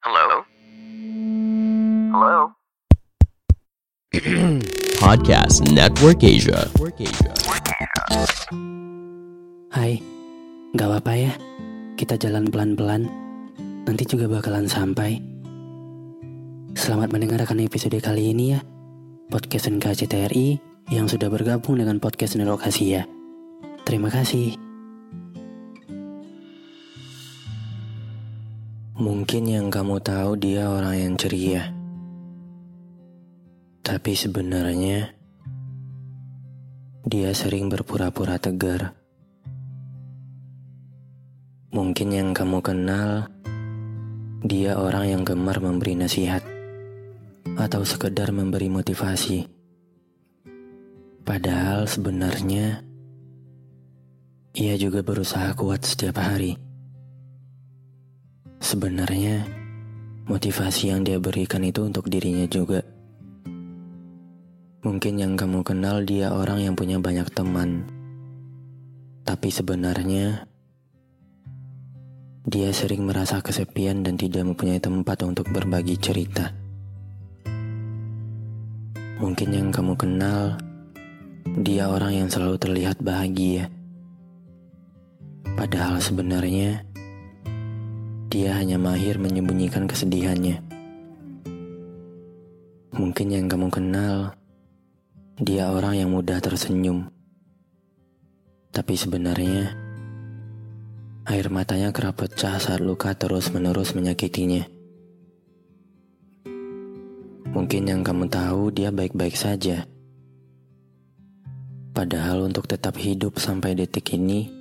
Hello? Hello? Podcast Network Asia. Hai, gak apa-apa ya. Kita jalan pelan-pelan. Nanti juga bakalan sampai. Selamat mendengarkan episode kali ini ya. Podcast NKCTRI yang sudah bergabung dengan podcast Network Asia. Terima kasih. Mungkin yang kamu tahu dia orang yang ceria. Tapi sebenarnya dia sering berpura-pura tegar. Mungkin yang kamu kenal dia orang yang gemar memberi nasihat atau sekedar memberi motivasi. Padahal sebenarnya ia juga berusaha kuat setiap hari. Sebenarnya, motivasi yang dia berikan itu untuk dirinya juga. Mungkin yang kamu kenal dia orang yang punya banyak teman. Tapi sebenarnya, dia sering merasa kesepian dan tidak mempunyai tempat untuk berbagi cerita. Mungkin yang kamu kenal, dia orang yang selalu terlihat bahagia. Padahal sebenarnya, dia hanya mahir menyembunyikan kesedihannya. Mungkin yang kamu kenal, dia orang yang mudah tersenyum. Tapi sebenarnya, air matanya kerap pecah saat luka terus-menerus menyakitinya. Mungkin yang kamu tahu dia baik-baik saja. Padahal untuk tetap hidup sampai detik ini,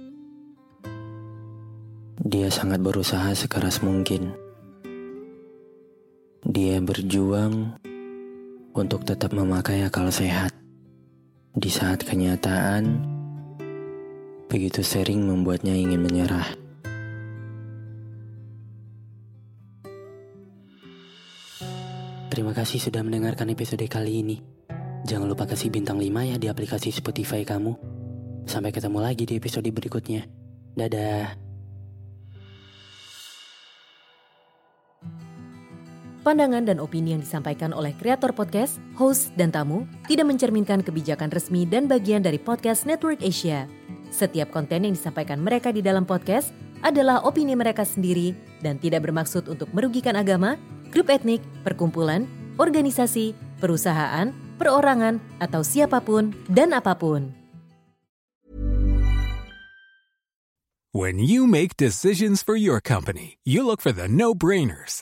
dia sangat berusaha sekeras mungkin. Dia berjuang untuk tetap memakai akal sehat di saat kenyataan begitu sering membuatnya ingin menyerah. Terima kasih sudah mendengarkan episode kali ini. Jangan lupa kasih bintang 5 ya di aplikasi Spotify kamu. Sampai ketemu lagi di episode berikutnya. Dadah. Pandangan dan opini yang disampaikan oleh kreator podcast, host, dan tamu tidak mencerminkan kebijakan resmi dan bagian dari podcast Network Asia. Setiap konten yang disampaikan mereka di dalam podcast adalah opini mereka sendiri dan tidak bermaksud untuk merugikan agama, grup etnik, perkumpulan, organisasi, perusahaan, perorangan, atau siapa pun dan apa pun. When you make decisions for your company, you look for the no-brainers.